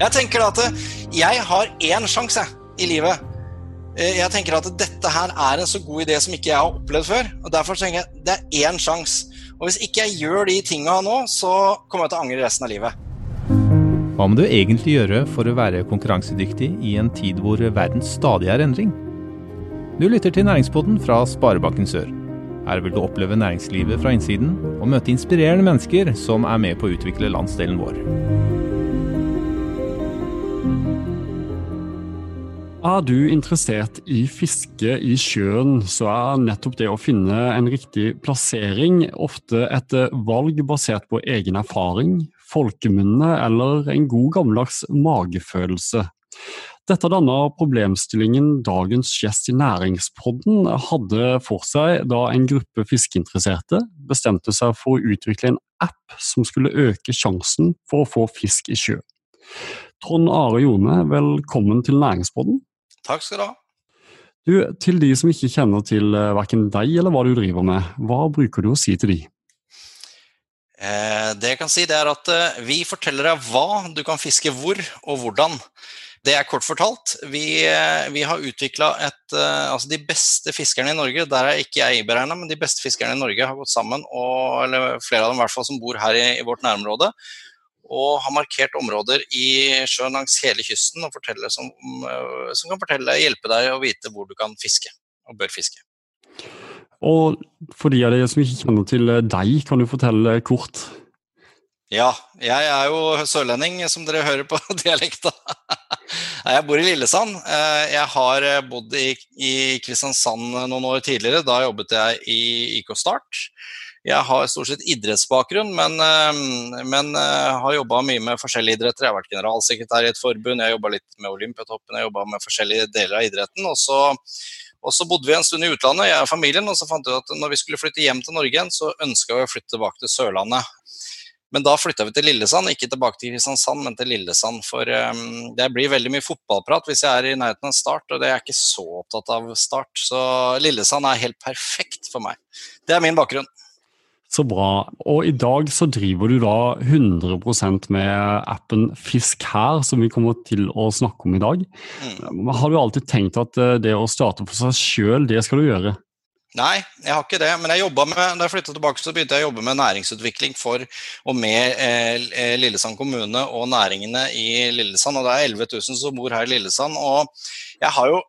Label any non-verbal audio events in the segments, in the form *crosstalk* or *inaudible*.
Jeg tenker at jeg har én sjanse i livet. Eh, jeg tenker at dette her er en så god idé som ikke jeg har opplevd før. og Derfor tenker jeg det er én sjanse. Og hvis ikke jeg gjør de tinga nå, så kommer jeg til å angre resten av livet. Hva må du egentlig gjøre for å være konkurransedyktig i en tid hvor verden stadig er endring? Du lytter til Næringspodden fra Sparebanken Sør. Her vil du oppleve næringslivet fra innsiden og møte inspirerende mennesker som er med på å utvikle landsdelen vår. Er du interessert i fiske i sjøen, så er nettopp det å finne en riktig plassering ofte et valg basert på egen erfaring, folkemunne eller en god gammeldags magefølelse. Dette danna problemstillingen dagens gjest i Næringspodden hadde for seg da en gruppe fiskeinteresserte bestemte seg for å utvikle en app som skulle øke sjansen for å få fisk i sjø. Trond Are Jone, velkommen til Næringspodden. Takk skal du ha. Du, Til de som ikke kjenner til uh, verken deg eller hva du driver med, hva bruker du å si til de? Eh, det jeg kan si, det er at eh, vi forteller deg hva du kan fiske hvor og hvordan. Det er kort fortalt. Vi, eh, vi har utvikla et eh, Altså de beste fiskerne i Norge, der er ikke jeg beregna, men de beste fiskerne i Norge har gått sammen, og, eller flere av dem i hvert fall som bor her i, i vårt nærområde, og har markert områder i sjøen langs hele kysten og som, eh, som, kan fortelle, hjelpe deg å vite hvor du kan fiske og bør fiske. Og for de av dere som ikke kjenner til deg, kan du fortelle kort? Ja, jeg er jo sørlending, som dere hører på *laughs* dialekta. Jeg bor i Lillesand. Eh, jeg har bodd i, i Kristiansand noen år tidligere. Da jobbet jeg i IK Start. Jeg har stort sett idrettsbakgrunn, men, eh, men eh, har jobba mye med forskjellige idretter. Jeg har vært generalsekretær i et forbund, jeg jobba litt med Olympiatoppen, jeg jobba med forskjellige deler av idretten. Og så, og så, bodde vi en stund i utlandet, jeg og familien, og så fant vi at når vi skulle flytte hjem til Norge igjen, så ønska vi å flytte tilbake til Sørlandet. Men da flytta vi til Lillesand, ikke tilbake til Kristiansand, men til Lillesand. For um, det blir veldig mye fotballprat hvis jeg er i nærheten av Start, og det er jeg ikke så opptatt av Start. Så Lillesand er helt perfekt for meg. Det er min bakgrunn. Så bra. Og i dag så driver du da 100% med appen Fisk her, som vi kommer til å snakke om i dag. Mm. Har du alltid tenkt at eh, det å starte for seg sjøl, det skal du gjøre? Nei, jeg har ikke det. Men jeg med, da jeg flytta tilbake, så begynte jeg å jobbe med næringsutvikling for og med eh, Lillesand kommune og næringene i Lillesand. Og det er 11 000 som bor her i Lillesand. Og jeg har jo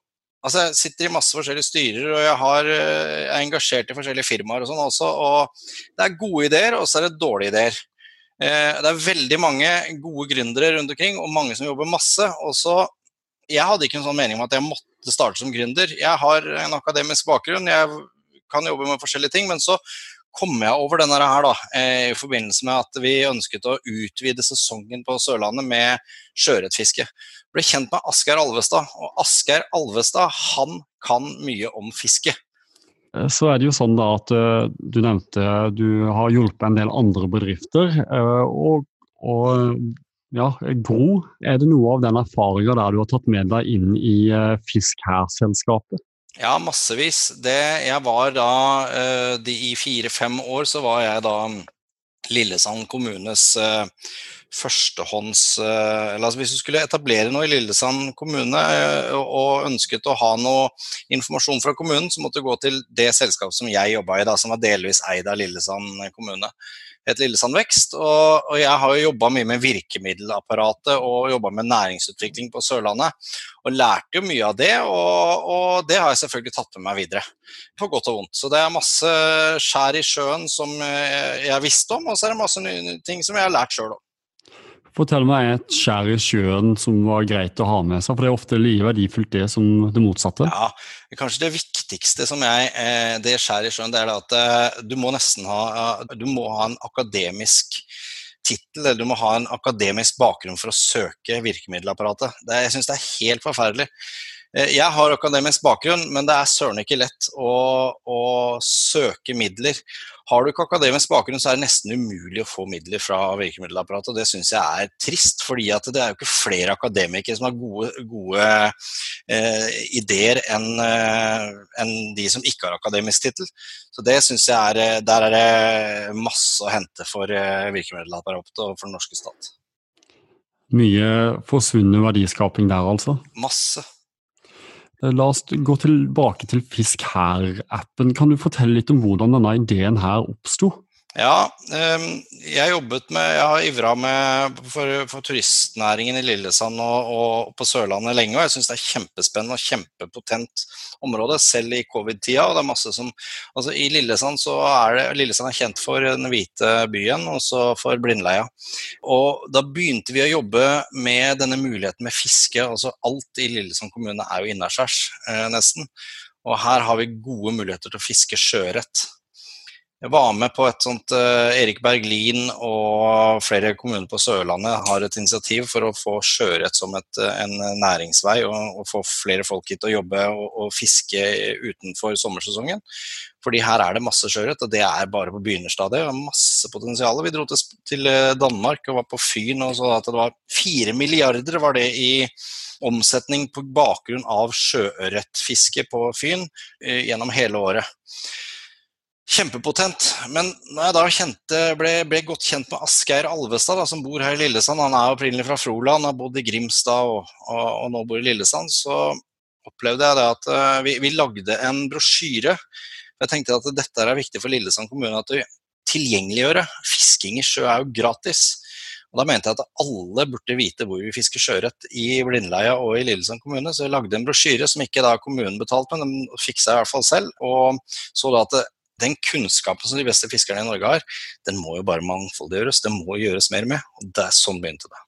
Altså, jeg sitter i masse forskjellige styrer, og jeg, har, eh, jeg er engasjert i forskjellige firmaer og sånn også. Og det er gode ideer, og så er det dårlige ideer. Eh, det er veldig mange gode gründere rundt omkring, og mange som jobber masse. Og så Jeg hadde ikke en sånn mening om at jeg måtte starte som gründer. Jeg har en akademisk bakgrunn, jeg kan jobbe med forskjellige ting, men så kom jeg over denne her da, eh, i forbindelse med at vi ønsket å utvide sesongen på Sørlandet med sjøørretfiske. Ble kjent med Asgeir Alvestad, og Asgeir Alvestad han kan mye om fiske. Eh, så er det jo sånn da at uh, du nevnte du har hjulpet en del andre bedrifter. Og, og, ja, Gro, er det noe av den erfaringa der du har tatt med deg inn i Fisk her-selskapet? Ja, massevis. Det, jeg var da uh, de, I fire-fem år så var jeg da Lillesand kommunes uh, førstehånds uh, eller altså Hvis du skulle etablere noe i Lillesand kommune og ønsket å ha noe informasjon fra kommunen, så måtte du gå til det selskapet som jeg jobba i, da, som var delvis eid av Lillesand kommune Et Lillesand Vekst. Og, og, jeg har jo jobba mye med virkemiddelapparatet og jobba med næringsutvikling på Sørlandet. Og lærte jo mye av det, og, og, det har jeg selvfølgelig tatt med meg videre. På godt og vondt. Så det er masse skjær i sjøen som jeg visste om, og så er det masse nye ting som jeg har lært sjøl om. Fortell meg et skjær i sjøen som var greit å ha med seg, for det er ofte like verdifullt det som det motsatte. Ja, Kanskje det viktigste som jeg, eh, det skjæret i sjøen, det er at eh, du må nesten ha, du må ha en akademisk tittel, eller du må ha en akademisk bakgrunn for å søke virkemiddelapparatet. Det, jeg syns det er helt forferdelig. Eh, jeg har akademisk bakgrunn, men det er søren ikke lett å, å, søke midler. Har du ikke akademisk bakgrunn, så er det nesten umulig å få midler fra virkemiddelapparatet. og Det syns jeg er trist, fordi det er jo ikke flere akademikere som har gode, gode eh, ideer enn eh, en de som ikke har akademisk tittel. Så det syns jeg er, eh, Der er det masse å hente for virkemiddelapparatet og for den norske stat. Mye forsvunnet verdiskaping der, altså? Masse. Eh, la oss gå tilbake til Fisk her-appen. Kan du fortelle litt om hvordan denne ideen her oppsto? Ja, ehm, jeg jobbet med, jeg har ivra for, for, turistnæringen i Lillesand og, og, på Sørlandet lenge. og Jeg syns det er kjempespennende og kjempepotent område, selv i covid-tida. og det er masse som, altså I Lillesand så er det, Lillesand er kjent for den hvite byen, også for Blindleia. Og Da begynte vi å jobbe med denne muligheten med fiske. altså Alt i Lillesand kommune er jo innaskjærs, eh, nesten. Og her har vi gode muligheter til å fiske sjøørret. Jeg var med på et sånt uh, Erik Berglin og flere kommuner på Sørlandet har et initiativ for å få sjøørret som et, eh, en næringsvei og, og, få flere folk hit til å jobbe og, og, fiske utenfor sommersesongen. Fordi her er det masse sjøørret, og det er bare på begynnerstadiet. Masse potensial. Vi dro til, til, eh, Danmark og var på Fyn og så at det var fire milliarder var det i omsetning på bakgrunn av sjøørretfiske på Fyn gjennom hele året. Kjempepotent. Men når jeg da kjente, ble, ble, godt kjent med Asgeir Alvestad, da, som bor her i Lillesand, han er opprinnelig fra Froland, har bodd i Grimstad og, og, og, nå bor i Lillesand, så opplevde jeg det at uh, vi, vi, lagde en brosjyre. Jeg tenkte at dette er viktig for Lillesand kommune at vi tilgjengeliggjøre. Fisking i sjø er jo gratis. Og Da mente jeg at alle burde vite hvor vi fisker sjøørret i Blindleia og i Lillesand kommune. Så jeg lagde en brosjyre som ikke da kommunen betalte, men den fiksa jeg i hvert fall selv. Og så da at den kunnskapen som de beste fiskerne i Norge har, den må jo bare mangfoldiggjøres. Det må gjøres mer med. og det er Sånn begynte det.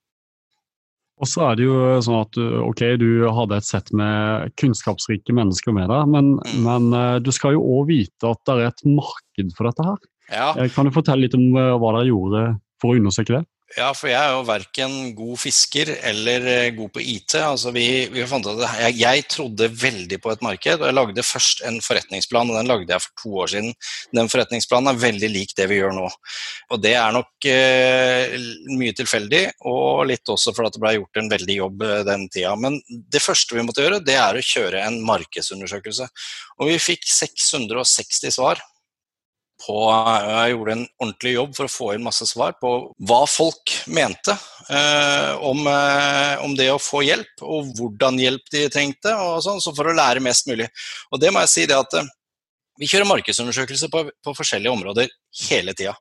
Og så er det jo sånn at ok, du hadde et sett med kunnskapsrike mennesker med deg, men, mm. men eh, du skal jo òg vite at det er et marked for dette her. Ja. Eh, kan du fortelle litt om eh, hva dere gjorde for å undersøke det? Ja, for jeg er jo verken god fisker eller eh, god på IT. Altså vi, vi fant at jeg, jeg, trodde veldig på et marked, og jeg lagde først en forretningsplan. og Den lagde jeg for to år siden. Den forretningsplanen er veldig lik det vi gjør nå. Og Det er nok eh, mye tilfeldig, og litt også fordi det ble gjort en veldig jobb eh, den tida. Men det første vi måtte gjøre, det er å kjøre en markedsundersøkelse. Og vi fikk 660 svar på Jeg gjorde en ordentlig jobb for å få inn masse svar på hva folk mente eh, om, eh, om, det å få hjelp, og hvordan hjelp de trengte, og sånn, så for å lære mest mulig. Og det må jeg si det at eh, vi kjører markedsundersøkelser på, på forskjellige områder hele tida.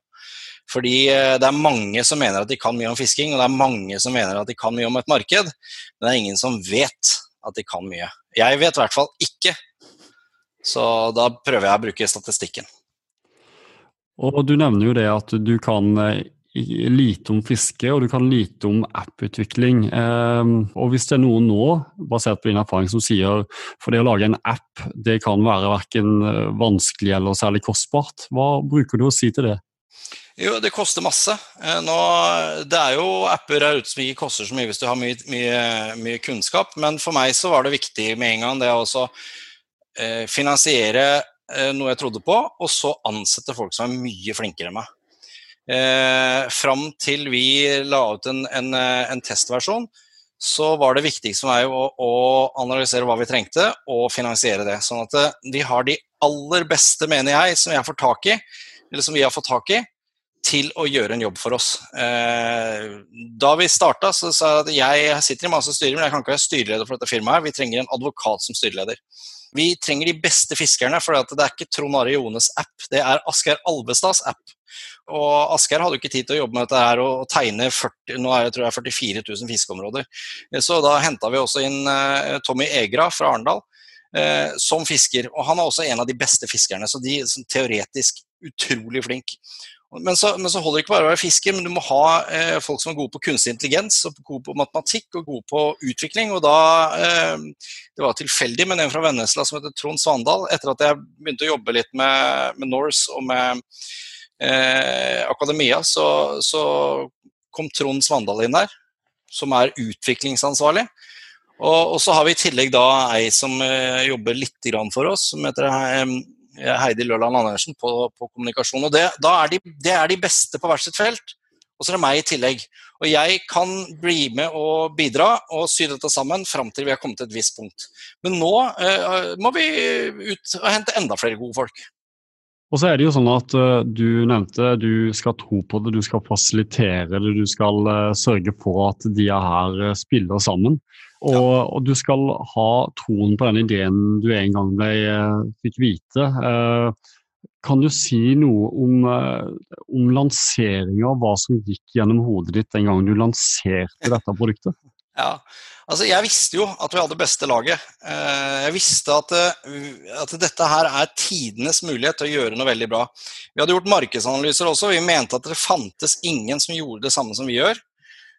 Fordi eh, det er mange som mener at de kan mye om fisking, og det er mange som mener at de kan mye om et marked, men det er ingen som vet at de kan mye. Jeg vet i hvert fall ikke. Så da prøver jeg å bruke statistikken. Og Du nevner jo det at du kan eh, lite om fiske, og du kan lite om apputvikling. Um, og Hvis det er noen nå, basert på din erfaring, som sier for det å lage en app det kan være verken eh, vanskelig eller særlig kostbart, hva bruker du å si til det? Jo, det koster masse. Eh, nå, det er jo apper her ute som ikke koster så mye hvis du har mye, mye, mye kunnskap, men for meg så var det viktig med en gang det å finansiere noe jeg trodde på, og så ansette folk som er mye flinkere enn meg. Eh, fram til vi la ut en, en, eh, en, testversjon, så var det viktigste for meg å, å, analysere hva vi trengte, og finansiere det. Sånn at eh, vi har de aller beste, mener jeg, som jeg får tak i, eller som vi har fått tak i, til å gjøre en jobb for oss. Eh, da vi starta, så sa jeg at jeg sitter i masse styrer, men jeg kan ikke være styreleder for dette firmaet. Vi trenger en advokat som styreleder. Vi trenger de beste fiskerne, for det er ikke Trond Are Jones app, det er Asgeir Alvestads app. Og Asgeir hadde jo ikke tid til å jobbe med dette her og tegne 40, nå er det, tror jeg, 44 000 fiskeområder. Så da henta vi også inn uh, Tommy Egra fra Arendal uh, som fisker. Og han er også en av de beste fiskerne, så de er teoretisk utrolig flink. Men så, men så, holder det ikke bare å være fisker, men du må ha eh, folk som er gode på kunstig intelligens, og gode på matematikk og gode på utvikling. og da, eh, Det var tilfeldig, men en fra Vennesla som heter Trond Svandal, etter at jeg begynte å jobbe litt med, med Norse og med eh, akademia, så, så, kom Trond Svandal inn der, som er utviklingsansvarlig. Og, og, så har vi i tillegg da ei som eh, jobber litt for oss, som heter eh, Heidi Lørland Andersen på, på kommunikasjon. og det, er de, det er de beste på hvert sitt felt. Og så er det meg i tillegg. Og jeg kan bli med og bidra og sy dette sammen fram til vi har kommet til et visst punkt. Men nå uh, må vi ut og hente enda flere gode folk. Og så er det jo sånn at uh, Du nevnte du skal tro på det, du skal fasilitere det, du skal uh, sørge for at de her uh, spiller sammen. Og, ja. og, du skal ha troen på den ideen du en gang ble, fikk vite. Kan du si noe om, om lanseringa, hva som gikk gjennom hodet ditt den gangen du lanserte dette produktet? *laughs* Ja, altså Jeg visste jo at vi hadde beste laget. Eh, jeg visste at, eh, at, dette her er tidenes mulighet til å gjøre noe veldig bra. Vi hadde gjort markedsanalyser også. Vi mente at det fantes ingen som gjorde det samme som vi gjør.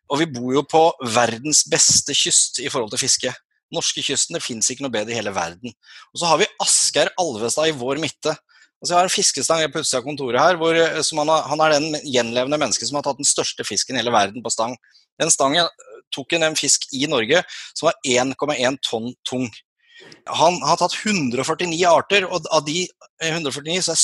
Og vi bor jo på verdens beste kyst i forhold til fiske. Norskekysten, det fins ikke noe bedre i hele verden. Og så har vi Asgeir Alvestad i vår midte. Altså jeg har en fiskestang på utsida av kontoret her, hvor, eh, han, har, han, er den gjenlevende mennesket som har tatt den største fisken i hele verden på stang. Den stangen tok en fisk i Norge som var 1,1 tonn tung. Han har tatt 149 arter, og av de 149 så er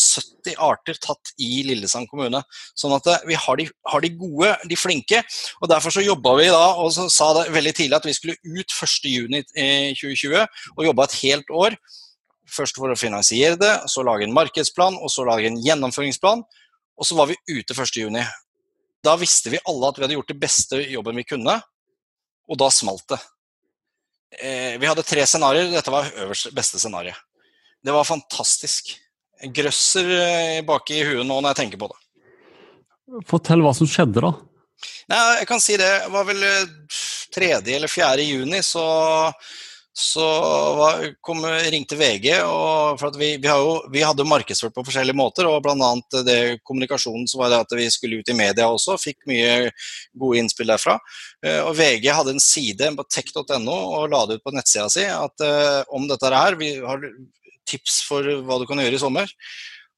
70 arter tatt i Lillesand kommune. Sånn at eh, vi har de, har de gode, de flinke. og Derfor så jobba vi da og så sa det veldig tidlig at vi skulle ut 1.6.2020 og jobba et helt år. Først for å finansiere det, så lage en markedsplan og så lage en gjennomføringsplan. Og så var vi ute 1.6. Da visste vi alle at vi hadde gjort det beste jobben vi kunne, og da smalt det. Eh, vi hadde tre scenarioer, dette var øverste beste scenario. Det var fantastisk. Jeg grøsser eh, baki i huet nå når jeg tenker på det. Fortell hva som skjedde, da. Nei, jeg kan si det. Det var vel 3. Eh, eller 4. juni, så så kom, ringte VG. og for vi, vi, jo, vi, hadde markedsført på forskjellige måter. og blant annet det kommunikasjonen så var det at vi skulle ut i media også. Fikk mye gode innspill derfra. Eh, og VG hadde en side på tech.no og la det ut på nettsida si at, uh, om dette her. Vi har tips for hva du kan gjøre i sommer.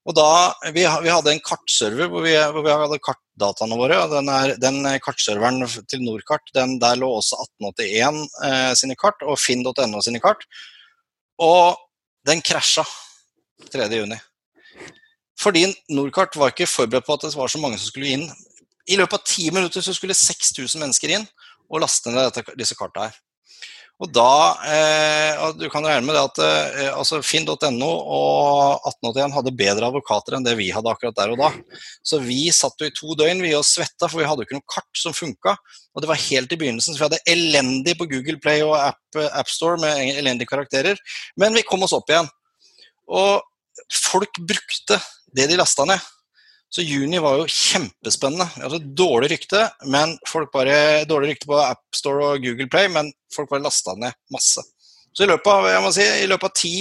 Og da, vi, vi hadde en kartserver hvor vi, hvor vi hadde kartdataene våre. Den, er, den kartserveren til Nordkart den, der lå også 1881 eh, sine kart og finn.no sine kart. Og den krasja 3.6. Fordi Nordkart var ikke forberedt på at det var så mange som skulle inn. I løpet av ti minutter så skulle 6000 mennesker inn og laste ned dette, disse kartene her. Og da, eh, Du kan regne med det at eh, altså Finn.no og 1881 hadde bedre advokater enn det vi hadde akkurat der og da. Så vi satt jo i to døgn vi og svetta, for vi hadde jo ikke noe kart som funka. Og det var helt i begynnelsen, så vi hadde elendig på Google Play og App, App Store med elendige karakterer. Men vi kom oss opp igjen. Og folk brukte det de lasta ned. Så juni var jo kjempespennende. Altså, dårlig rykte, men folk bare, dårlig rykte på AppStore og Google Play, men folk bare lasta ned masse. Så i løpet av, jeg må si, i løpet av ti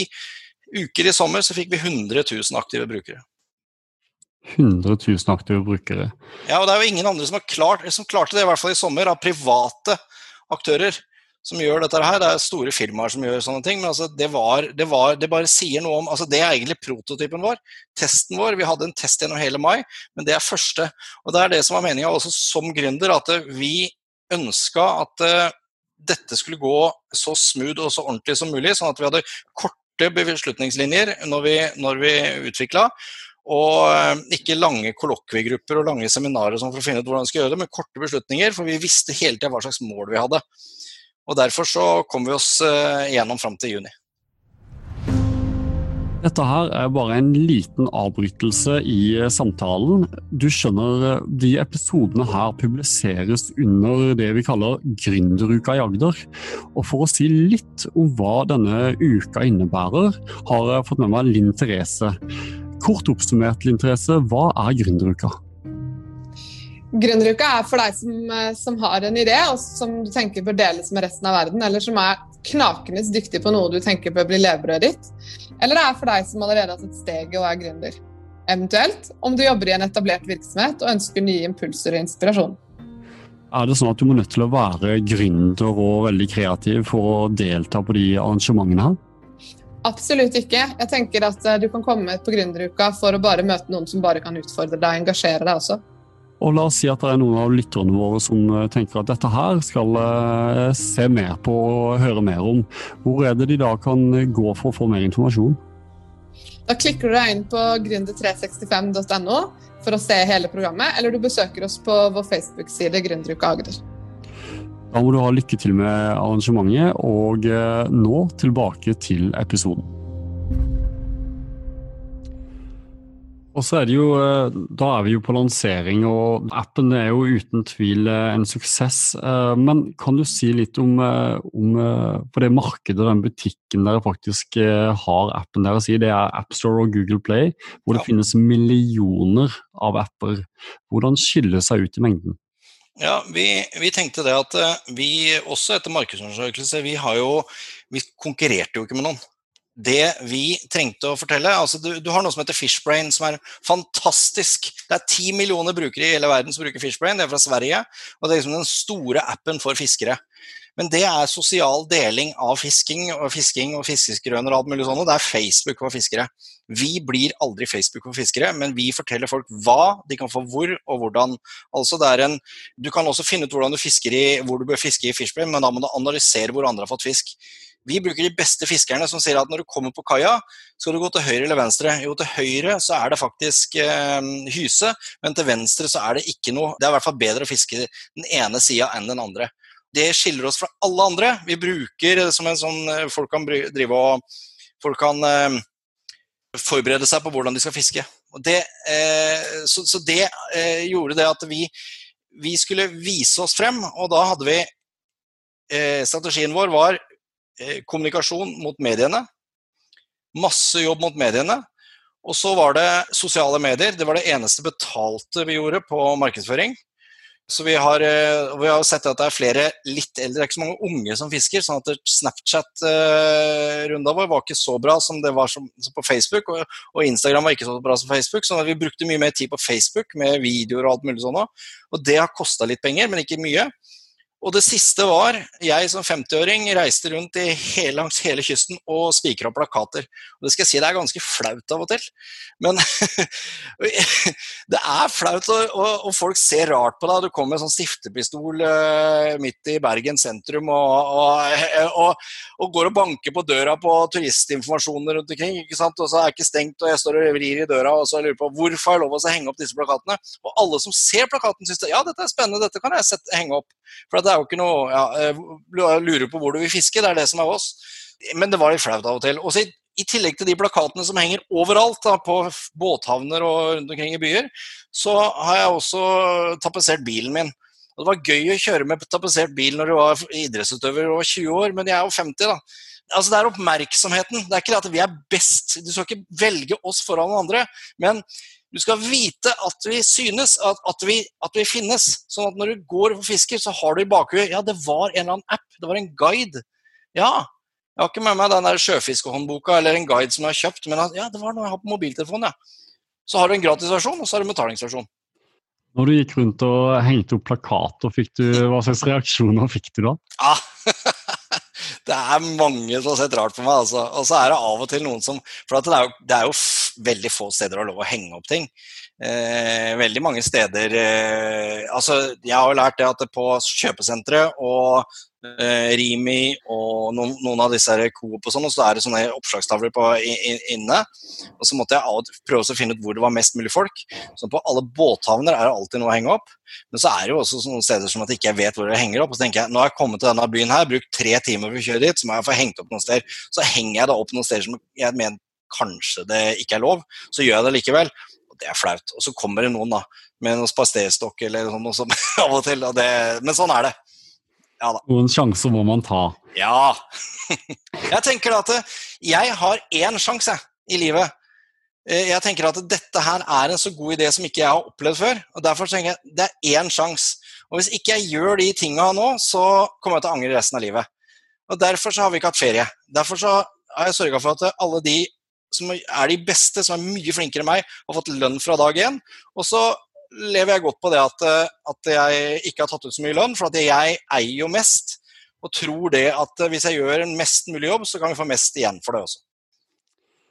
uker i sommer så fikk vi 100 000 aktive brukere. 100 000 aktive brukere. Ja, og det er jo ingen andre som, har klart, som klarte det, i hvert fall i sommer, av private aktører som gjør dette her. Det er store firmaer som gjør sånne ting. Men altså, det, var, det, var, det, bare sier noe om altså Det er egentlig prototypen vår. Testen vår. Vi hadde en test gjennom hele mai, men det er første. Og det er det som var meninga også som gründer, at vi ønska at uh, dette skulle gå så smooth og så ordentlig som mulig, sånn at vi hadde korte beslutningslinjer når vi, når vi utvikla. Og uh, ikke lange kollokviegrupper og lange seminarer sånn for å finne ut hvordan vi skal gjøre det, men korte beslutninger, for vi visste hele tida hva slags mål vi hadde. Og Derfor så kom vi oss eh, gjennom fram til juni. Dette her er bare en liten avbrytelse i eh, samtalen. Du skjønner, eh, de episodene her publiseres under det vi kaller Gründeruka i Agder. Og for å si litt om hva denne uka innebærer, har jeg fått med meg Linn Therese. Kort oppsummert, Linn Therese, hva er Gründeruka? Gründeruka er for deg som, eh, som, har en idé, og som du tenker bør deles med resten av verden, eller som er knakende dyktig på noe du tenker bør bli levebrødet ditt. Eller det er for deg som allerede har tatt steget og er gründer. Eventuelt om du jobber i en etablert virksomhet og ønsker nye impulser og inspirasjon. Er det sånn at du må nødt til å være gründer og veldig kreativ for å delta på de arrangementene her? Absolutt ikke. Jeg tenker at eh, du kan komme på gründeruka for å bare møte noen som bare kan utfordre deg og engasjere deg også. Og la oss si at det er noen av lytterne våre som eh, tenker at dette her skal eh, se mer på og høre mer om. Hvor er det de da kan gå for å få mer informasjon? Da klikker du deg inn på gründer365.no for å se hele programmet, eller du besøker oss på vår Facebook-side Gründeruka Agder. Da må du ha lykke til med arrangementet, og eh, nå tilbake til episoden. Og så er det jo, eh, Da er vi jo på lansering, og appen er jo uten tvil eh, en suksess. Eh, men kan du si litt om, om på det markedet, den butikken dere faktisk har appen deres i? Det er AppStore og Google Play, hvor det ja. finnes millioner av apper. Hvordan skiller seg ut i mengden? Ja, vi, vi, tenkte det at vi også etter markedsundersøkelse, vi, har jo, vi konkurrerte jo ikke med noen det vi trengte å fortelle. Altså, du, du, har noe som heter Fishbrain, som er fantastisk. Det er ti millioner brukere i hele verden som bruker Fishbrain. Det er fra Sverige. Og det er liksom den store appen for fiskere. Men det er sosial deling av fisking og fisking og fiskeskrøner og alt mulig sånt. Og det er Facebook for fiskere. Vi blir aldri Facebook for fiskere, men vi forteller folk hva de kan få hvor og hvordan. Altså det er en, du kan også finne ut hvordan du fisker i, hvor du bør fiske i Fishbrain, men da må du analysere hvor andre har fått fisk. Vi bruker de beste fiskerne som sier at når du kommer på kaia, skal du gå til høyre eller venstre. Jo, til høyre så er det faktisk eh, hyse, men til venstre så er det ikke noe. Det er i hvert fall bedre å fiske den ene sida enn den andre. Det skiller oss fra alle andre. Vi bruker som en sånn eh, Folk kan drive og Folk kan eh, forberede seg på hvordan de skal fiske. Det, eh, så, så, det eh, gjorde det at vi, vi skulle vise oss frem, og da hadde vi eh, Strategien vår var kommunikasjon mot mediene. Masse jobb mot mediene. Og så var det sosiale medier. Det var det eneste betalte vi gjorde på markedsføring. Så vi har, eh, vi har sett at det er flere litt eldre, det er ikke så mange unge som fisker. sånn at Snapchat-runda vår var ikke så bra som det var som, som på Facebook. Og, og, Instagram var ikke så bra som Facebook, så vi brukte mye mer tid på Facebook med videoer og alt mulig sånn. Og det har kosta litt penger, men ikke mye. Og det siste var jeg som 50-åring reiste rundt hele, langs hele kysten og spikra plakater. Og det skal jeg si, det er ganske flaut av og til. Men *laughs* det er flaut, og, og, folk ser rart på deg. Du kommer med sånn stiftepistol uh, midt i Bergen sentrum og, og, går og banker på døra på turistinformasjoner rundt omkring. ikke sant? Og så er det ikke stengt, og jeg står og vrir i døra og så lurer på hvorfor jeg har lov å henge opp disse plakatene. Og alle som ser plakaten, syns ja, dette er spennende, dette kan jeg sette, henge opp. For det er jo ikke noe ja, eh, Lurer på hvor du vil fiske, det er det som er oss. Men det var litt flaut av og til. Også i, i tillegg til de plakatene som henger overalt, da, på båthavner og rundt omkring i byer, så har jeg også tapetsert bilen min. Og Det var gøy å kjøre med tapetsert bil når du var idrettsutøver og 20 år, men jeg er jo 50, da. Altså Det er oppmerksomheten. Det er ikke det at vi er best. Du skal ikke velge oss foran andre. Men du skal vite at vi synes, at, at, vi, at, vi, finnes. Sånn at når du går og fisker, så har du i bakhuet Ja, det var en eller annen app. Det var en guide. Ja. Jeg har ikke med meg den der sjøfiskehåndboka eller en guide som jeg har kjøpt, men ja, det var noe jeg har på mobiltelefonen, ja. Så har du en gratisversjon, og så har du en betalingsversjon. Når du gikk rundt og hengte opp plakater, hva slags reaksjoner fikk du da? Ah, *laughs* det er mange som har sett rart på meg. Altså. Og så er det av og til noen som For det er, jo, det er jo veldig få steder å ha lov å henge opp ting. Eh, veldig mange steder eh, Altså, jeg har jo lært det at på kjøpesentre og eh, Rimi og noen, noen, av disse Coop og sånn, og så er det sånne oppslagstavler på, in, inne. Og så måtte jeg prøve å finne ut hvor det var mest mulig folk. Så på alle båthavner er det alltid noe å henge opp. Men så er det jo også noen steder som at jeg ikke vet hvor det henger opp. Og så tenker jeg, nå har jeg kommet til denne byen her, brukt tre timer for å kjøre dit, så må jeg få hengt opp noen steder. Så henger jeg da opp noen steder som jeg mener kanskje det ikke er lov, så gjør jeg det likevel. Og det er flaut. Og så kommer det noen da, med noen spaserstokk eller noe sånt *laughs* av og til. Og det, men sånn er det. Ja da. Noen sjanser må man ta. Ja. *laughs* Jeg tenker at jeg har én sjanse i livet. Eh, jeg tenker at dette her er en så god idé som ikke jeg har opplevd før. og Derfor tenker jeg det er én sjanse. Og hvis ikke jeg gjør de tinga nå, så kommer jeg til å angre resten av livet. Og Derfor så har vi ikke hatt ferie. Derfor så har jeg sørga for at alle de som er de beste, som er mye flinkere enn meg, har fått lønn fra dag én. Og så lever jeg godt på det at, eh, at, jeg ikke har tatt ut så mye lønn, for at jeg eier jo mest. Og tror det at eh, hvis jeg gjør en mest mulig jobb, så kan vi få mest igjen for det også.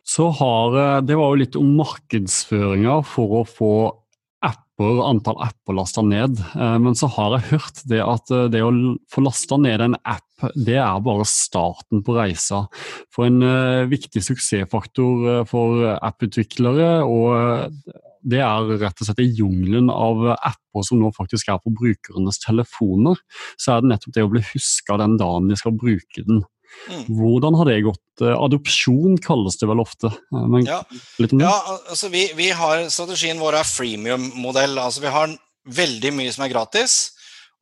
Så har, eh, Det var jo litt om markedsføringa for å få apper, antall apper lasta ned. Men så har jeg hørt det at det å få lasta ned en app det er bare starten på reisa. For en uh, viktig suksessfaktor for apputviklere, og det er rett og slett i jungelen av apper som nå faktisk er på brukernes telefoner, så er det nettopp det å bli huska den dagen de skal bruke den. Mm. Hvordan har det gått? Adopsjon kalles det vel ofte. Men, ja, ja altså vi, vi, har Strategien vår er freemium-modell. altså Vi har veldig mye som er gratis.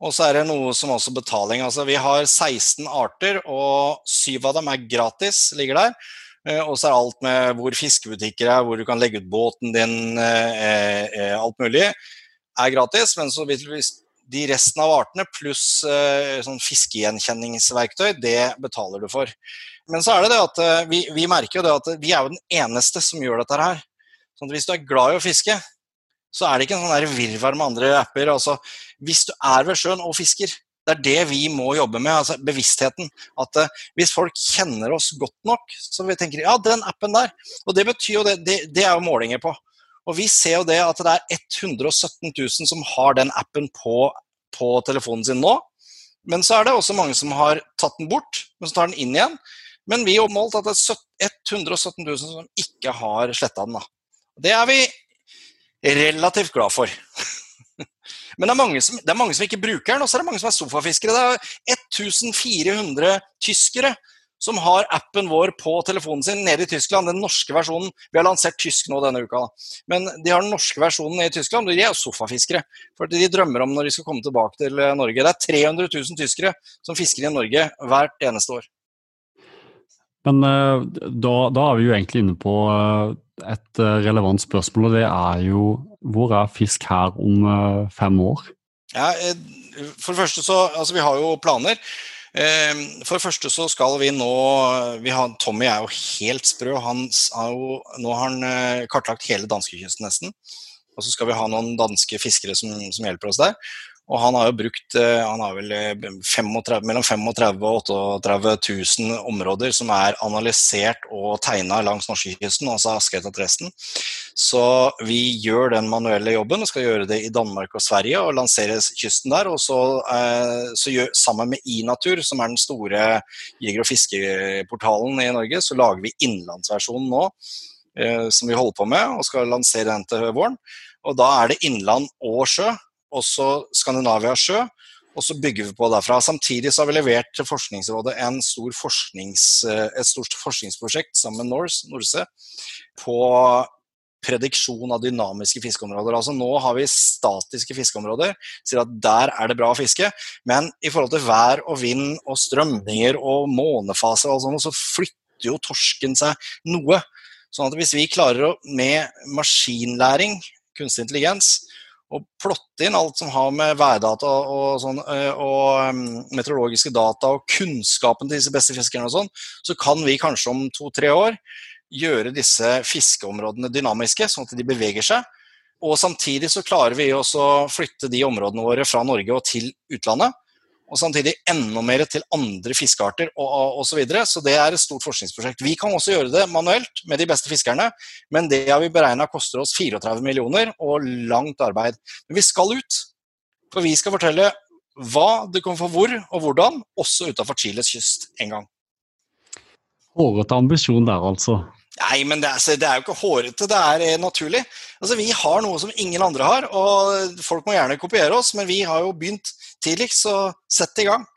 Og så er det noe som også betaling. Altså Vi har 16 arter, og syv av dem er gratis, ligger der. Eh, og så er alt med hvor fiskebutikker er, hvor du kan legge ut båten din, eh, eh, alt mulig, er gratis. Men så hvis de resten av artene pluss sånn fiskegjenkjenningsverktøy, det betaler du for. Men så er det det at vi, vi merker jo det at vi er jo den eneste som gjør dette her. Sånn hvis du er glad i å fiske, så er det ikke en sånn virvar med andre apper. Altså, hvis du er ved sjøen og fisker, det er det vi må jobbe med, altså bevisstheten. At uh, hvis folk kjenner oss godt nok, så vi tenker ja, den appen der. Og det betyr jo det, det, det er jo målinger på. Og vi ser jo det at det er 117 000 som har den appen på, på telefonen sin nå. Men så er det også mange som har tatt den bort, men så tar den inn igjen. Men vi har målt at det er 117 000 som ikke har sletta den. da. Det er vi relativt glad for. *laughs* Men det er, som, det er, mange som, ikke bruker den, og så er det mange som er sofafiskere. Det er 1400 tyskere som har appen vår på telefonen sin nede i Tyskland. Den norske versjonen. Vi har lansert tysk nå denne uka. Men de har den norske versjonen nede i Tyskland, de er sofafiskere. For de drømmer om når de skal komme tilbake til eh, Norge. Det er 300 000 tyskere som fisker i Norge hvert eneste år. Men eh, da, da er vi jo egentlig inne på eh, et relevant spørsmål, og det er jo hvor er fisk her om fem år? Ja, for det første så, altså Vi har jo planer. Eh, for det første så skal vi nå vi har, Tommy er jo helt sprø. Han jo, nå har han kartlagt hele danskekysten nesten. Og så skal vi ha noen danske fiskere som, som hjelper oss der. Og han har jo brukt eh, han har vel 35, eh, mellom 35 og 38 000 områder som er analysert og tegna langs norskekysten, altså skrevet. Så vi gjør den manuelle jobben og skal gjøre det i Danmark og Sverige og lansere kysten der. Og så, eh, så gjør, sammen med Inatur, som er den store jeger- og fiskeportalen i Norge, så lager vi innenlandsversjonen nå. Som vi holder på med, og skal lansere den til våren. Og da er det innland og sjø også Skandinavia sjø. Og så bygger vi på derfra. Samtidig så har vi levert til Forskningsrådet stor forsknings, eh, et stort forskningsprosjekt sammen med Norse, Norse på prediksjon av dynamiske fiskeområder. Altså Nå har vi statiske fiskeområder, sier at der er det bra å fiske. Men i forhold til vær og vind og strømninger og månefaser og sånt, så flytter jo torsken seg noe. Sånn at hvis vi klarer å med maskinlæring, kunstig intelligens, å plotte inn alt som har med værdata og, sånn, eh, og um, meteorologiske data og kunnskapen til disse beste fiskerne og sånn, så kan vi kanskje om to-tre år gjøre disse fiskeområdene dynamiske, sånn at de beveger seg. Og samtidig så klarer vi også å flytte de områdene våre fra Norge og til utlandet og samtidig enda mer til andre fiskearter og osv. Så, videre. så det er et stort forskningsprosjekt. Vi kan også gjøre det manuelt med de beste fiskerne, men det har vi beregna koster oss 34 millioner og langt arbeid. Men vi skal ut, for vi skal fortelle hva du kan få hvor og hvordan, også utafor Chiles kyst en gang. Hårete ambisjon der, altså. Nei, men det er, det er, jo ikke hårete, det er eh, naturlig. Altså, Vi har noe som ingen andre har, og folk må gjerne kopiere oss, men vi har jo begynt tidligst, så sett i gang.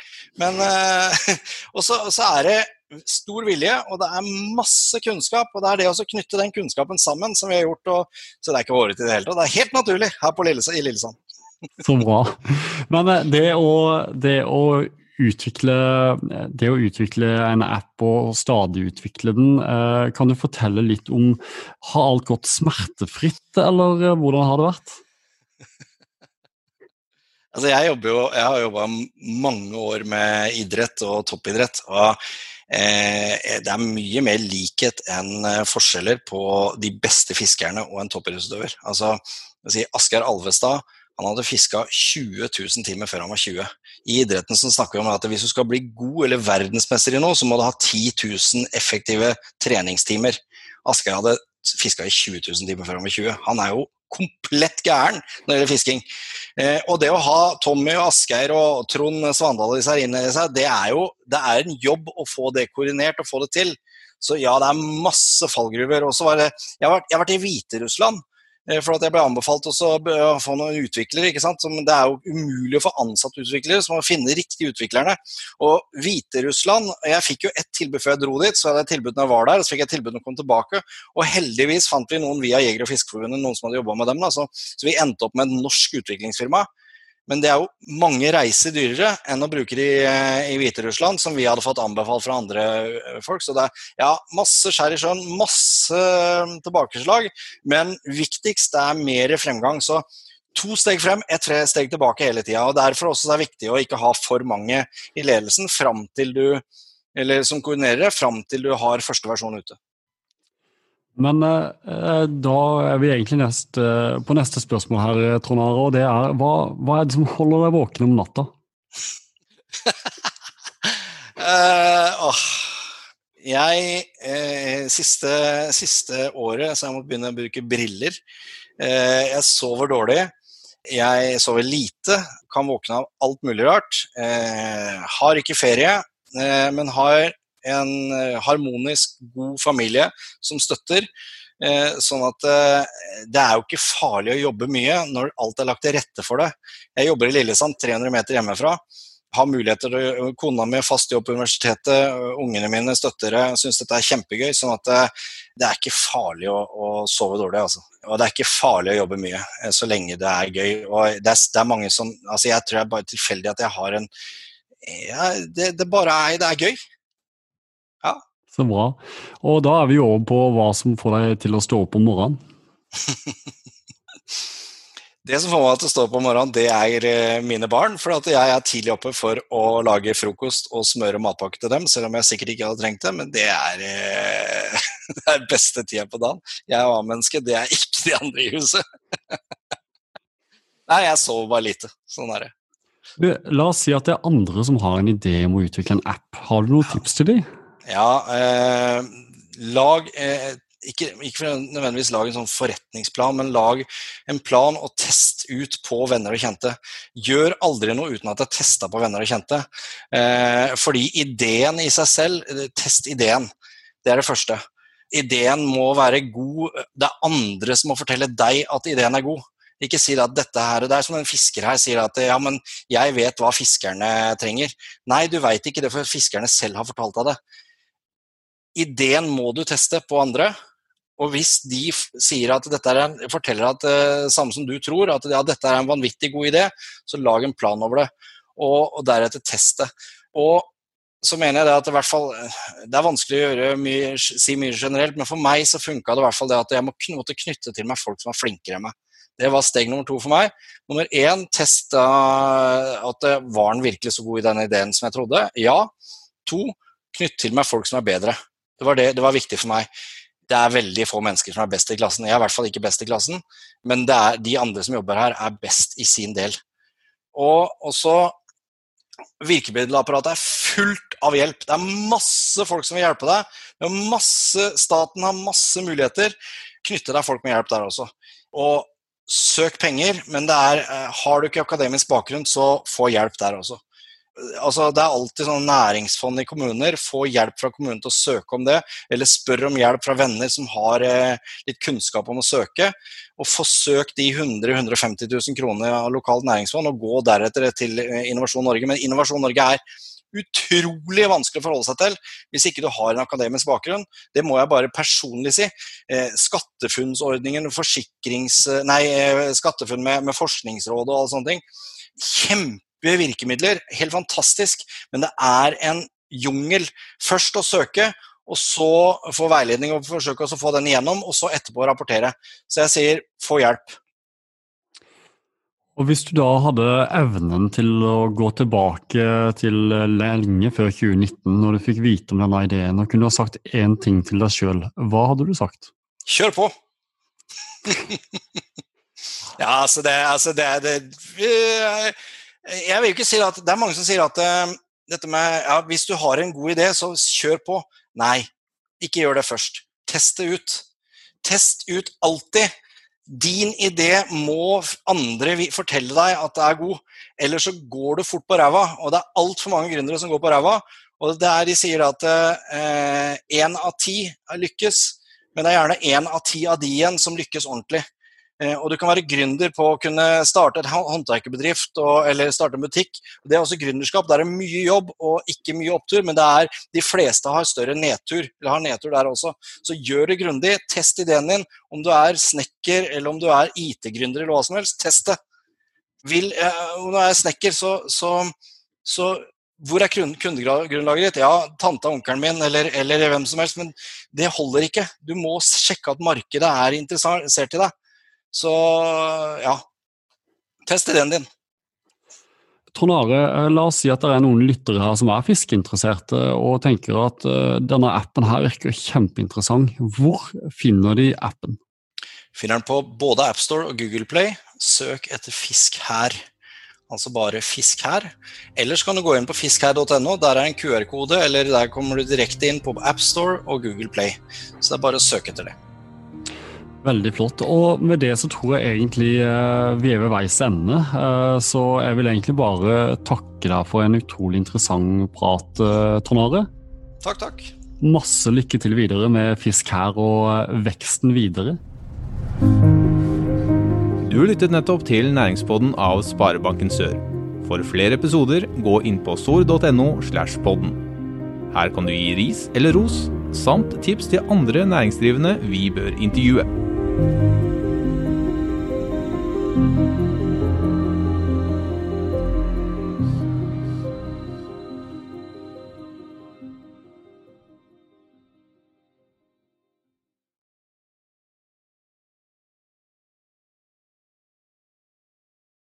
Men, eh, *laughs* Og så, er det stor vilje, og det er masse kunnskap. Og det er det å knytte den kunnskapen sammen som vi har gjort. Og, så det er ikke hårete i det hele tatt. Det er helt naturlig her på Lillesand, i Lillesand. Så bra. Men eh, det å, det å utvikle, det å utvikle en app og stadig utvikle den, eh, kan du fortelle litt om Har alt gått smertefritt, eller eh, hvordan har det vært? *laughs* Altså jeg, jo, jeg har jobba mange år med idrett og toppidrett. og eh, Det er mye mer likhet enn eh, forskjeller på de beste fiskerne og en toppidrettsutøver. Altså, si, Asgeir Alvestad han hadde fiska 20 000 timer før han var 20. I idretten så snakker vi om at hvis du skal bli god eller verdensmester i noe, så må du ha 10 000 effektive treningstimer. Asgeir hadde fiska i 20 000 timer før han var 20. Han er jo komplett gæren når det gjelder fisking. Eh, og det å ha Tommy og Asgeir og Trond Svandal disse her inne i seg, det er jo det er en jobb å få det koordinert og få det til. Så ja, det er masse fallgruver. Og så var det, jeg har vært, jeg har vært i Hviterussland for at jeg ble anbefalt også å få noen utviklere. ikke sant? Det er jo umulig å få ansatt utviklere, så man må finne riktige utviklerne. Og Hviterussland Jeg fikk jo ett tilbud før jeg dro dit, så hadde jeg tilbud når jeg var der, så fikk jeg tilbud når jeg kom tilbake. Og heldigvis fant vi noen via Jeger- og Fiskerforbundet, noen som hadde jobba med dem. Da. Så vi endte opp med et norsk utviklingsfirma. Men det er jo mange reiser dyrere enn å bruke de i, eh, Hviterussland, som vi hadde fått anbefalt fra andre eh, folk. Så det er ja, masse skjær i sjøen, masse eh, tilbakeslag. Men viktigst er mer fremgang. Så to steg frem, ett steg tilbake hele tida. Derfor også er det viktig å ikke ha for mange i ledelsen fram til du, eller som koordinerer fram til du har første versjon ute. Men eh, da er vi egentlig nest, eh, på neste spørsmål her, Trond Are. Og det er hva, hva, er det som holder deg våken om natta? *laughs* uh, oh. Jeg eh, siste, siste, året så jeg måtte begynne å bruke briller. Eh, jeg sover dårlig. Jeg sover lite. Kan våkne av alt mulig rart. Eh, har ikke ferie, men har en eh, harmonisk, god familie som støtter. Eh, sånn at eh, det er jo ikke farlig å jobbe mye når alt er lagt til rette for det. Jeg jobber i Lillesand, 300 meter hjemmefra. Har muligheter til Kona mi fast jobb på universitetet, ungene mine støtter det. Syns dette er kjempegøy. sånn at det er ikke farlig å, å, sove dårlig. Altså. Og det er ikke farlig å jobbe mye så lenge det er gøy. Og det er, det er mange som altså Jeg tror det er bare tilfeldig at jeg har en ja, det, det bare er, det er gøy. Så bra. Og da er vi over på hva som får deg til å stå opp om morgenen. *laughs* det som får meg til å stå opp om morgenen, det er eh, mine barn. For jeg er tidlig oppe for å lage frokost og smøre matpakke til dem, selv om jeg sikkert ikke hadde trengt det. Men det er, eh, *laughs* det er beste tida på dagen. Jeg er A-menneske, det er ikke de andre i huset. *laughs* Nei, jeg sover bare lite. Sånn er det. La oss si at det er andre som har en idé om å utvikle en app. Har du noen tips til dem? Ja, eh, lag eh, ikke, ikke, nødvendigvis lag en sånn forretningsplan, men lag en plan og test ut på venner og kjente. Gjør aldri noe uten at det er testa på venner og kjente. Eh, fordi ideen i seg selv, eh, test ideen. Det er det første. Ideen må være god. Det er andre som må fortelle deg at ideen er god. Ikke si at dette her, Det er som en fisker her sier at ja, men jeg vet hva fiskerne trenger. Nei, du veit ikke det, for fiskerne selv har fortalt deg det ideen må du teste på andre. Og hvis de sier at dette er en, forteller at uh, samme som du tror, at ja, dette er en vanvittig god idé, så lag en plan over det. Og, og deretter teste. Og så mener jeg det at det, fall, det er vanskelig å mye, si mye generelt, men for meg så funka det i hvert fall det at jeg måtte knytte til meg folk som var flinkere enn meg. Det var steg nummer to for meg. Nummer én, testa at det var den virkelig så god i den ideen som jeg trodde. Ja. To, knytt til meg folk som er bedre. Det var, det, det var viktig for meg. Det er veldig få mennesker som er best i klassen. Jeg er i hvert fall ikke best i klassen, men er, de andre som jobber her, er best i sin del. Og også Virkemiddelapparatet er fullt av hjelp. Det er masse folk som vil hjelpe deg. Masse, staten har masse muligheter. Knytte deg folk med hjelp der også. Og søk penger, men er, eh, har du ikke akademisk bakgrunn, så få hjelp der også altså Det er alltid sånn næringsfond i kommuner. Få hjelp fra kommunen til å søke om det, eller spør om hjelp fra venner som har eh, litt kunnskap om å søke. Og få søkt de 100 150 000 kroner av lokalt næringsfond, og gå deretter til eh, Innovasjon Norge. Men Innovasjon Norge er utrolig vanskelig å forholde seg til hvis ikke du har en akademisk bakgrunn. Det må jeg bare personlig si. Eh, SkatteFUNN-ordningen, forsikrings... Nei, eh, SkatteFUNN med, med forskningsråd og alle sånne ting. Kjempe virkemidler. Helt fantastisk. Men det er en jungel. Først å søke, og så få veiledning og forsøke å få den igjennom, og så etterpå rapportere. Så jeg sier få hjelp. Og Hvis du da hadde evnen til å gå tilbake til lenge før 2019, når du fikk vite om denne ideen, og kunne ha sagt én ting til deg sjøl, hva hadde du sagt? Kjør på! *laughs* ja, altså det, altså det, det jeg vil ikke si at Det er mange som sier at uh, dette med ja, hvis du har en god idé, så kjør på. Nei, ikke gjør det først. Test det ut. Test ut alltid. Din idé må andre fortelle deg at det er god, ellers så går du fort på ræva. Og det er altfor mange gründere som går på ræva. Og det er de sier at én eh, av ti lykkes, men det er gjerne én av ti av de igjen som lykkes ordentlig. Eh, og du kan være gründer på å kunne starte et håndverkerbedrift eller starte en butikk. Det er også gründerskap. Der er mye jobb og ikke mye opptur, men det er, de fleste har større nedtur. eller har nedtur der også. Så gjør det grundig. Test ideen din. Om du er snekker eller om du er IT-gründer eller hva som helst, test det. Vil, eh, om du er snekker, så, så, så hvor er kundegrunnlaget ditt? Ja, tanta, onkelen min eller, eller, hvem som helst. Men det holder ikke. Du må sjekke at markedet er interessert i deg. Så ja, test ideen din. Trond Are, eh, la oss si at det er noen lyttere her som er fiskeinteresserte og tenker at uh, denne appen her virker kjempeinteressant. Hvor finner de appen? Finner den på både AppStore og Google Play. Søk etter Fisk her. Altså bare fisk her. Ellers kan du gå inn på fiskher.no. Der er en QR-kode, eller der kommer du direkte inn på AppStore og Google Play. Så det er bare å søke etter det. Veldig flott. Og med det så tror jeg egentlig uh, vi er ved veis ende. Uh, så jeg vil egentlig bare takke deg for en utrolig interessant prat, uh, Trond Are. Takk, takk. Masse lykke til videre med Fisk her og veksten videre. Du lyttet nettopp til næringspodden av Sparebanken Sør. For flere episoder, gå inn på sor.no. slash podden. Her kan du gi ris eller ros, samt tips til andre næringsdrivende vi bør intervjue. Thank you.